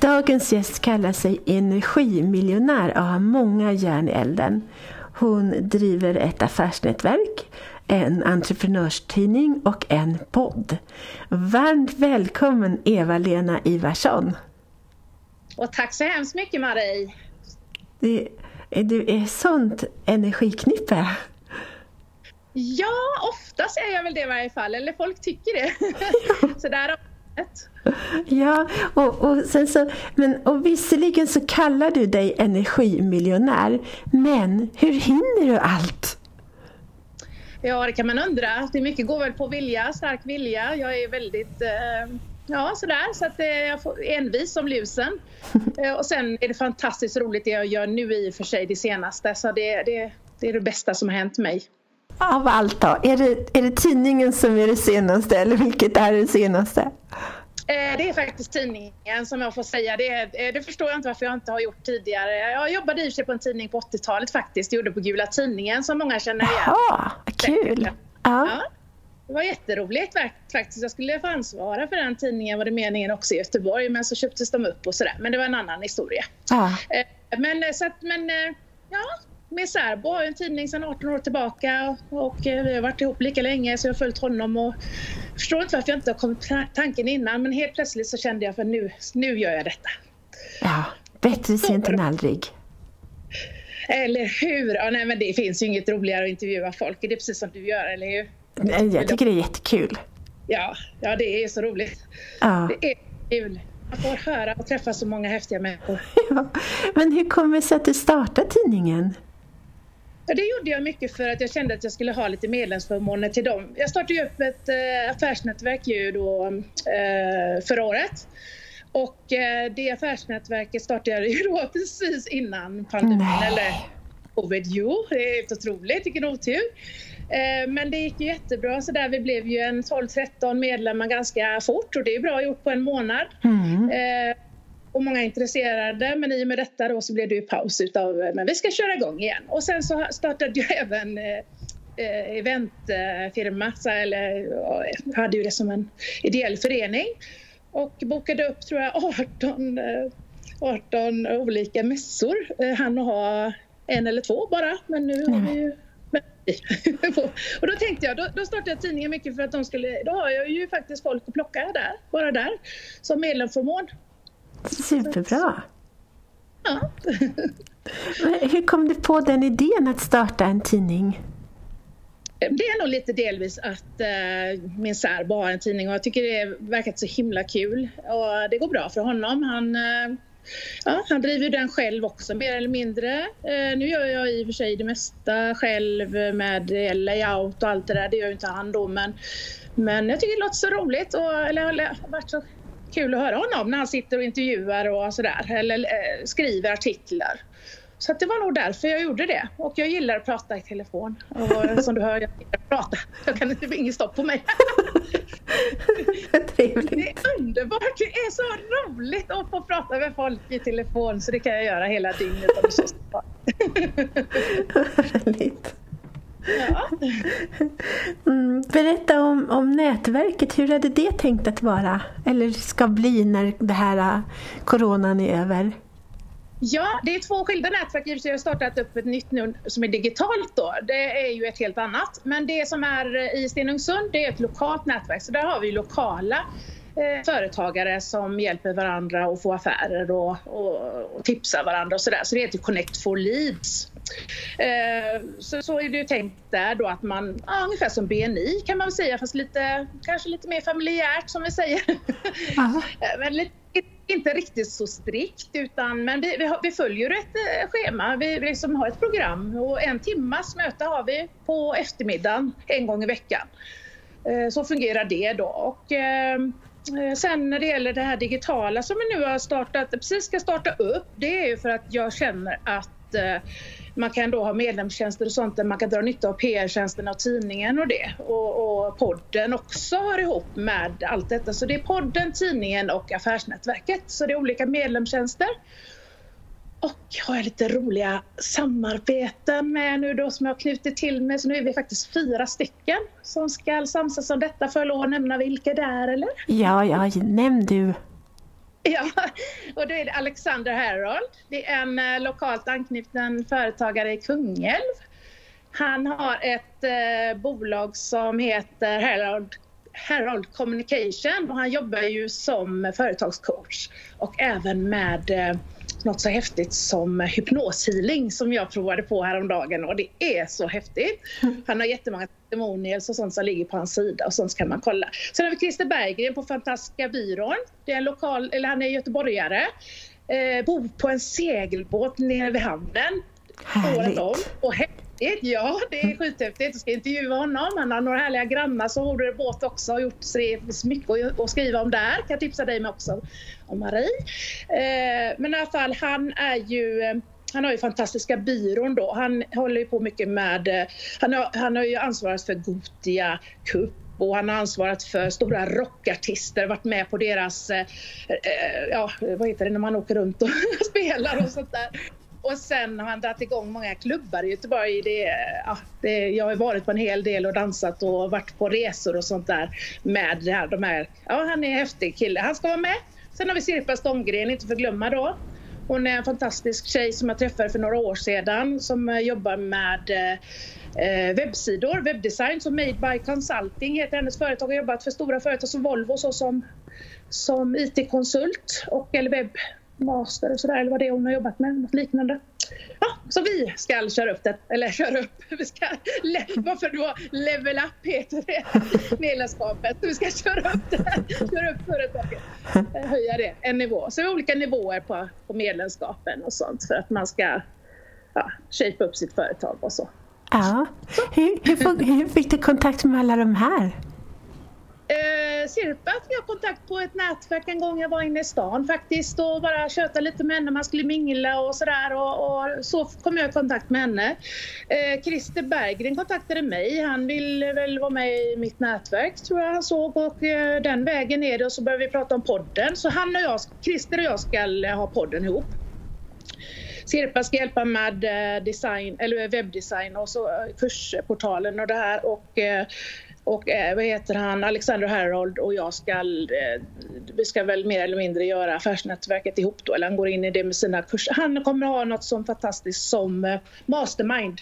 Dagens gäst kallar sig energimiljonär och har många järn i elden. Hon driver ett affärsnätverk, en entreprenörstidning och en podd. Varmt välkommen Eva-Lena Ivarsson! Och tack så hemskt mycket Marie! Det, du är sånt energiknippe! Ja, oftast är jag väl det i varje fall, eller folk tycker det. så där Ja, och, och, sen så, men, och visserligen så kallar du dig energimiljonär, men hur hinner du allt? Ja, det kan man undra. Det mycket går väl på vilja, stark vilja. Jag är väldigt eh, ja, sådär, så att eh, jag får envis som lusen. eh, och sen är det fantastiskt roligt det jag gör nu i och för sig, det senaste. Så det, det, det är det bästa som har hänt mig. Av allt då? Är det, är det tidningen som är det senaste eller vilket är det senaste? Eh, det är faktiskt tidningen som jag får säga. Det, eh, det, förstår jag inte varför jag inte har gjort tidigare. Jag jobbade i och för sig på en tidning på 80-talet faktiskt. Jag gjorde på Gula Tidningen som många känner igen. Jaha, kul! Ja. ja. Det var jätteroligt faktiskt. Jag skulle få ansvara för den tidningen var det meningen också i Göteborg men så köptes de upp och sådär. Men det var en annan historia. Ja. Eh, men så att, men ja, med Särbo har en tidning sedan 18 år tillbaka och vi har varit ihop lika länge så jag har följt honom och förstår inte varför jag inte har kommit på tanken innan men helt plötsligt så kände jag för nu, nu gör jag detta. Ja, bättre sent än aldrig. Eller hur? Ja, nej, men det finns ju inget roligare att intervjua folk. Det är precis som du gör, eller hur? Nej, jag tycker det är jättekul. Ja, ja det är så roligt. Ja. Det är kul. Man får höra och träffa så många häftiga människor. Ja. Men hur kommer det sig att du startade tidningen? Ja, det gjorde jag mycket för att jag kände att jag skulle ha lite medlemsförmåner till dem. Jag startade ju upp ett eh, affärsnätverk ju då, eh, förra året. Och eh, det affärsnätverket startade jag ju då precis innan pandemin. Nej. Eller covid. Jo, det är helt otroligt. Vilken otur. Eh, men det gick ju jättebra så där. Vi blev ju en 12-13 medlemmar ganska fort och det är bra gjort på en månad. Mm. Eh, och många intresserade men i och med detta då så blev det ju paus utav men vi ska köra igång igen. Och sen så startade jag även eh, eventfirma, så, eller jag hade ju det som en ideell förening och bokade upp tror jag 18, 18 olika mässor. Han och ha en eller två bara men nu har vi ju och då tänkte jag, då, då startade jag tidningen mycket för att de skulle, då har jag ju faktiskt folk att plocka där, bara där, som medlemsförmån. Superbra! Ja. Hur kom du på den idén att starta en tidning? Det är nog lite delvis att eh, min särbo har en tidning och jag tycker det verkar så himla kul. Och det går bra för honom. Han, eh, ja, han driver den själv också mer eller mindre. Eh, nu gör jag i och för sig det mesta själv med layout och allt det där. Det gör ju inte han då men, men jag tycker det låter så roligt och eller, har varit så kul att höra honom när han sitter och intervjuar och sådär eller eh, skriver artiklar. Så det var nog därför jag gjorde det. Och jag gillar att prata i telefon. Och som du hör, jag gillar att prata. Jag kan inte, ingen stopp på mig. Trevligt. Det är underbart. Det är så roligt att få prata med folk i telefon. Så det kan jag göra hela dygnet om det så Härligt. Ja. Mm, berätta om, om nätverket. Hur hade det tänkt att vara? Eller ska bli när det här äh, coronan är över? Ja, det är två skilda nätverk. Jag har startat upp ett nytt nu som är digitalt då. Det är ju ett helt annat. Men det som är äh, i Stenungsund, det är ett lokalt nätverk. Så där har vi lokala eh, företagare som hjälper varandra att få affärer och, och, och tipsar varandra och sådär. Så det heter Connect for Leads. Eh, så, så är det ju tänkt där då att man, ja, ungefär som BNI kan man säga, fast lite, kanske lite mer familjärt som vi säger. Men lite, inte riktigt så strikt utan men vi, vi, vi följer ett eh, schema, vi, vi liksom har ett program och en timmas möte har vi på eftermiddagen en gång i veckan. Eh, så fungerar det då. Och, eh, Sen när det gäller det här digitala som vi nu har startat, precis ska starta upp, det är ju för att jag känner att man kan då ha medlemstjänster och sånt där man kan dra nytta av PR-tjänsterna och tidningen och det. Och, och, podden också hör ihop med allt detta. Så det är podden, tidningen och affärsnätverket. Så det är olika medlemstjänster. Och har jag lite roliga samarbeten med nu då som jag har knutit till mig. Så nu är vi faktiskt fyra stycken som ska samsas om detta. Får jag lov att nämna vilka det är eller? Ja, ja, nämn du. Ja, och då är det Alexander Herold. Det är en eh, lokalt anknuten företagare i Kungälv. Han har ett eh, bolag som heter Harold, Herold Communication och han jobbar ju som företagscoach och även med eh, något så häftigt som hypnoshealing som jag provade på häromdagen och det är så häftigt. Han har jättemånga testimonials och sånt som ligger på hans sida och sånt kan man kolla. Sen har vi Christer Berggren på Fantastiska byrån. Det är en lokal, eller han är göteborgare. Eh, bor på en segelbåt nere vid hamnen. Härligt. Om. Och häftigt, ja det är skithäftigt. Jag ska intervjua honom. Han har några härliga grannar som bor båt också och gjort mycket att skriva om där. Kan jag tipsa dig med också om Marie. Eh, men i alla fall, han är ju eh, han har ju fantastiska byrån då. Han håller ju på mycket med, eh, han har, han har ju ansvarat för Gotia Cup och han har ansvarat för stora rockartister, varit med på deras, eh, ja vad heter det när man åker runt och spelar och sånt där. Och sen har han dragit igång många klubbar i Göteborg. Det, ja, det, jag har varit på en hel del och dansat och varit på resor och sånt där med det här, de här. Ja, han är en häftig kille. Han ska vara med. Sen har vi Sirpa Stånggren, inte förglömma då. Hon är en fantastisk tjej som jag träffade för några år sedan som eh, jobbar med eh, eh, webbsidor, webbdesign. som Made by Consulting heter hennes företag. Har jobbat för stora företag som Volvo så som, som IT-konsult och eller master och sådär, eller vad det är hon har jobbat med, något liknande. Ja, så vi ska köra upp det, eller köra upp, vi ska, varför då level up heter det, medlemskapet. Vi ska köra upp det, köra upp företaget, eh, höja det en nivå. Så vi har olika nivåer på, på medlemskapen och sånt för att man ska ja, shape upp sitt företag och så. Ja, hur, hur, hur fick du kontakt med alla de här? Eh, Sirpa fick jag kontakt på ett nätverk en gång jag var inne i stan faktiskt och bara tjötade lite med henne, man skulle mingla och sådär och, och, så kom jag i kontakt med henne. Eh, Christer Berggren kontaktade mig, han ville väl vara med i mitt nätverk tror jag han såg. Och eh, den vägen är det och så började vi prata om podden. Så han och jag, Christer och jag ska eh, ha podden ihop. Sirpa ska hjälpa med eh, design, eller eh, webbdesign och så kursportalen och det här. Och eh, och eh, vad heter han, Alexander Harold och jag ska, eh, vi ska väl mer eller mindre göra affärsnätverket ihop då, eller han går in i det med sina kurser. Han kommer ha något så fantastiskt som eh, Mastermind.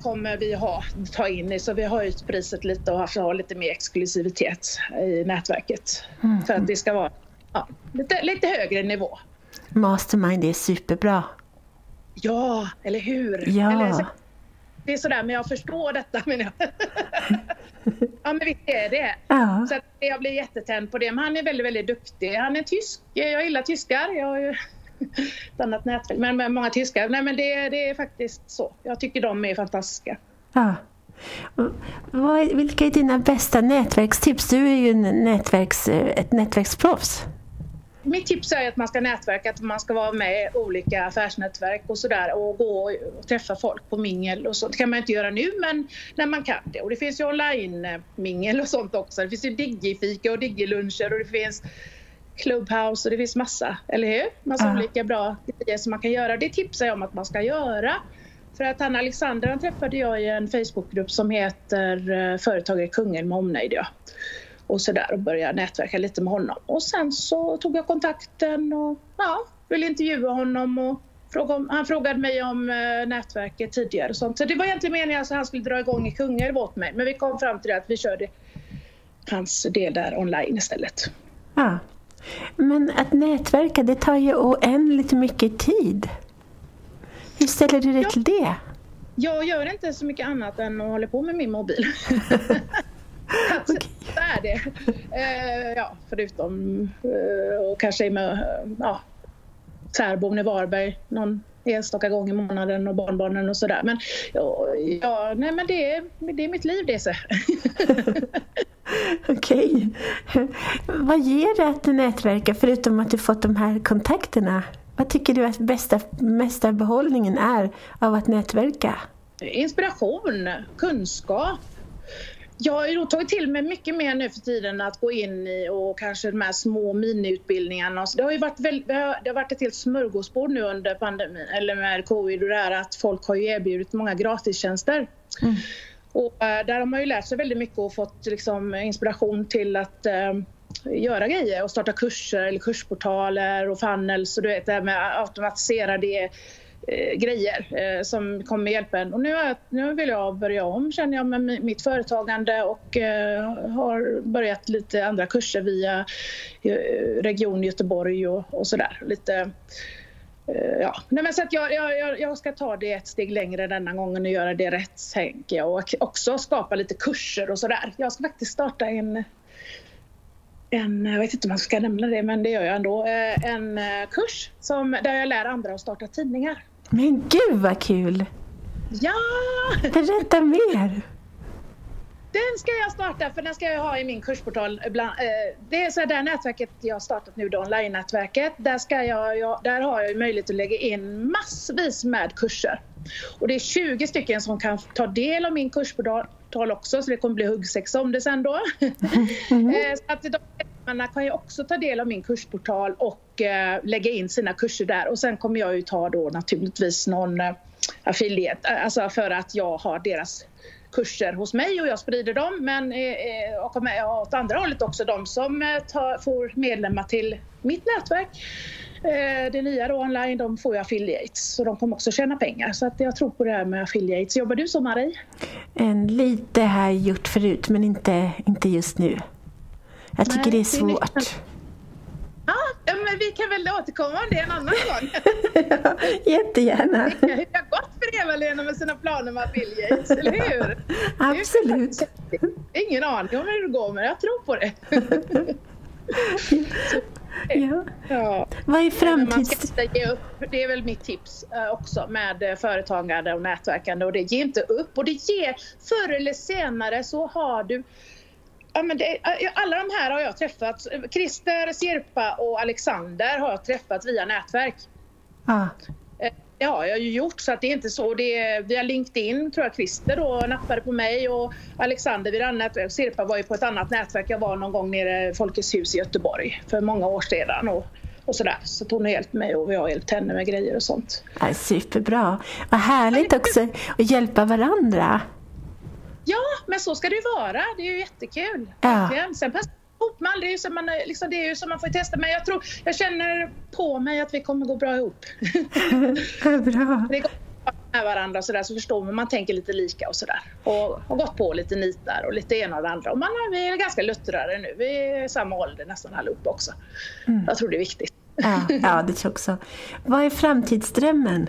Kommer vi ha, ta in i, så vi har höjt priset lite och har lite mer exklusivitet i nätverket. Mm. För att det ska vara ja, lite, lite högre nivå. Mastermind är superbra. Ja, eller hur? Ja. Eller, det är sådär, men jag förstår detta. Men jag... ja, men visst är det. Ja. Så att jag blir jättetänd på det. Men han är väldigt, väldigt duktig. Han är tysk. Jag gillar tyskar. Jag har ju ett annat nätverk, men med många tyskar. Nej, men det, det är faktiskt så. Jag tycker de är fantastiska. Ja. Vilka är dina bästa nätverkstips? Du är ju nätverks, ett nätverksproffs mitt tips är att man ska nätverka, att man ska vara med i olika affärsnätverk och sådär och gå och träffa folk på mingel och sånt. Det kan man inte göra nu men när man kan det. Och det finns ju online-mingel och sånt också. Det finns ju digifika och digiluncher och det finns Clubhouse och det finns massa, eller hur? Massa uh. olika bra grejer som man kan göra. Det tipsar jag om att man ska göra. För att han Alexander han träffade jag i en Facebookgrupp som heter eh, Företagare Kungälv med omnejd. Ja och sådär och började nätverka lite med honom. Och sen så tog jag kontakten och ja, ville intervjua honom och fråga han frågade mig om eh, nätverket tidigare och sånt. Så det var egentligen meningen att han skulle dra igång i Kungälv åt mig men vi kom fram till det att vi körde hans del där online istället. Ja. Men att nätverka det tar ju oändligt mycket tid. Hur ställer du dig ja. till det? Jag gör inte så mycket annat än att hålla på med min mobil. okay. Det är det. Eh, ja, förutom eh, och kanske med ja, särbon i Varberg någon enstaka gång i månaden och barnbarnen och sådär. Men ja, nej men det är, det är mitt liv det. Okej. Vad ger det att nätverka förutom att du fått de här kontakterna? Vad tycker du att bästa, mesta behållningen är av att nätverka? Inspiration, kunskap, jag har ju tagit till mig mycket mer nu för tiden att gå in i och kanske de här små miniutbildningarna. Det har ju varit, väldigt, det har varit ett helt smörgåsbord nu under pandemin, eller med covid och det här att folk har ju erbjudit många gratistjänster. Mm. Och äh, där har man ju lärt sig väldigt mycket och fått liksom inspiration till att äh, göra grejer och starta kurser eller kursportaler och funnels och du vet det här med automatiserade eh, grejer eh, som kommer hjälpa en. Och nu, är, nu vill jag börja om känner jag med mitt företagande och eh, har börjat lite andra kurser via eh, Region Göteborg och, och sådär. Lite eh, Ja. Nej, men så att jag, jag, jag ska ta det ett steg längre denna gången och göra det rätt, tänker jag. Och också skapa lite kurser och sådär. Jag ska faktiskt starta en en, jag vet inte om man ska nämna det, men det gör jag ändå, eh, en kurs som, där jag lär andra att starta tidningar. Men gud vad kul! Ja! Berätta mer! Den ska jag starta, för den ska jag ha i min kursportal. Eh, det är så här, det här nätverket jag har startat nu, online-nätverket. Där, ska jag, jag, där har jag möjlighet att lägga in massvis med kurser. Och det är 20 stycken som kan ta del av min kursportal också, så det kommer bli huggsexa om det sen då. Mm. så att de kan ju också ta del av min kursportal och eh, lägga in sina kurser där och sen kommer jag ju ta då naturligtvis någon eh, affiliate, eh, alltså för att jag har deras kurser hos mig och jag sprider dem men eh, och med, åt andra hållet också de som tar, får medlemmar till mitt nätverk eh, det nya då online, de får ju affiliates så de kommer också tjäna pengar. Så att jag tror på det här med affiliates. Jobbar du så Marie? En lite har jag gjort förut men inte, inte just nu. Jag tycker Nej, det är svårt. Det är Ja, men vi kan väl återkomma om det en annan gång. ja, jättegärna. Det har gått för Eva-Lena med sina planer med affiliates, eller hur? Absolut. Ingen aning om hur det går, men jag tror på det. ja. ja. Vad är framtids... Det är väl mitt tips eh, också med eh, företagande och nätverkande och det ger inte upp och det ger förr eller senare så har du Ja, men det, alla de här har jag träffat. Christer, Sirpa och Alexander har jag träffat via nätverk. Ah. Det har jag ju gjort så att det är inte så. Det är via LinkedIn tror jag Christer då nappade på mig och Alexander vid annat nätverk. Sirpa var ju på ett annat nätverk. Jag var någon gång nere i Folkets hus i Göteborg för många år sedan. Och, och sådär. Så hon har hjälpt mig och vi har hjälpt henne med grejer och sånt. Ja, superbra. Vad härligt också att hjälpa varandra. Ja, men så ska det ju vara. Det är ju jättekul. Ja. Sen passar ihop med aldrig, så man, liksom, det är ju som man får testa. Men jag tror, jag känner på mig att vi kommer gå bra ihop. bra. Det går med varandra och så, där, så förstår man, man tänker lite lika och sådär. Och har gått på lite nitar och lite ena och det andra. Och man vi är ganska luttrade nu. Vi är samma ålder nästan allihopa också. Mm. Jag tror det är viktigt. Ja, ja, det tror jag också. Vad är framtidsdrömmen?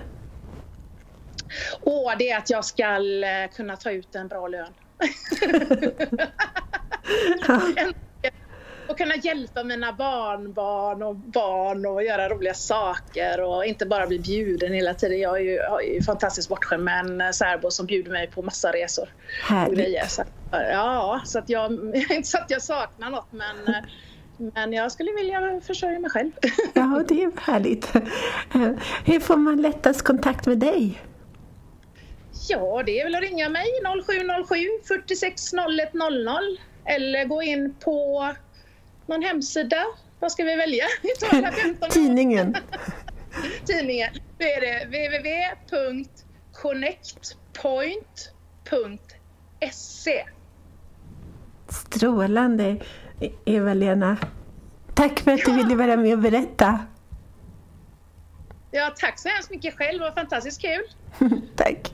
Åh, det är att jag ska eh, kunna ta ut en bra lön. och kunna hjälpa mina barnbarn och barn och göra roliga saker och inte bara bli bjuden hela tiden. Jag är ju, jag är ju fantastiskt bortskämd med en eh, särbo som bjuder mig på massa resor. Härligt. Så, ja, så att jag, inte så att jag saknar något men eh, men jag skulle vilja försörja mig själv. ja, det är härligt. Hur får man lättast kontakt med dig? Ja, det är väl att ringa mig 0707 46 01 00 eller gå in på någon hemsida. Vad ska vi välja? Tidningen. Tidningen. Då är det www.connectpoint.se Strålande, Eva-Lena. Tack för att du ville vara med och berätta. Ja, tack så hemskt mycket själv. Det var fantastiskt kul. tack.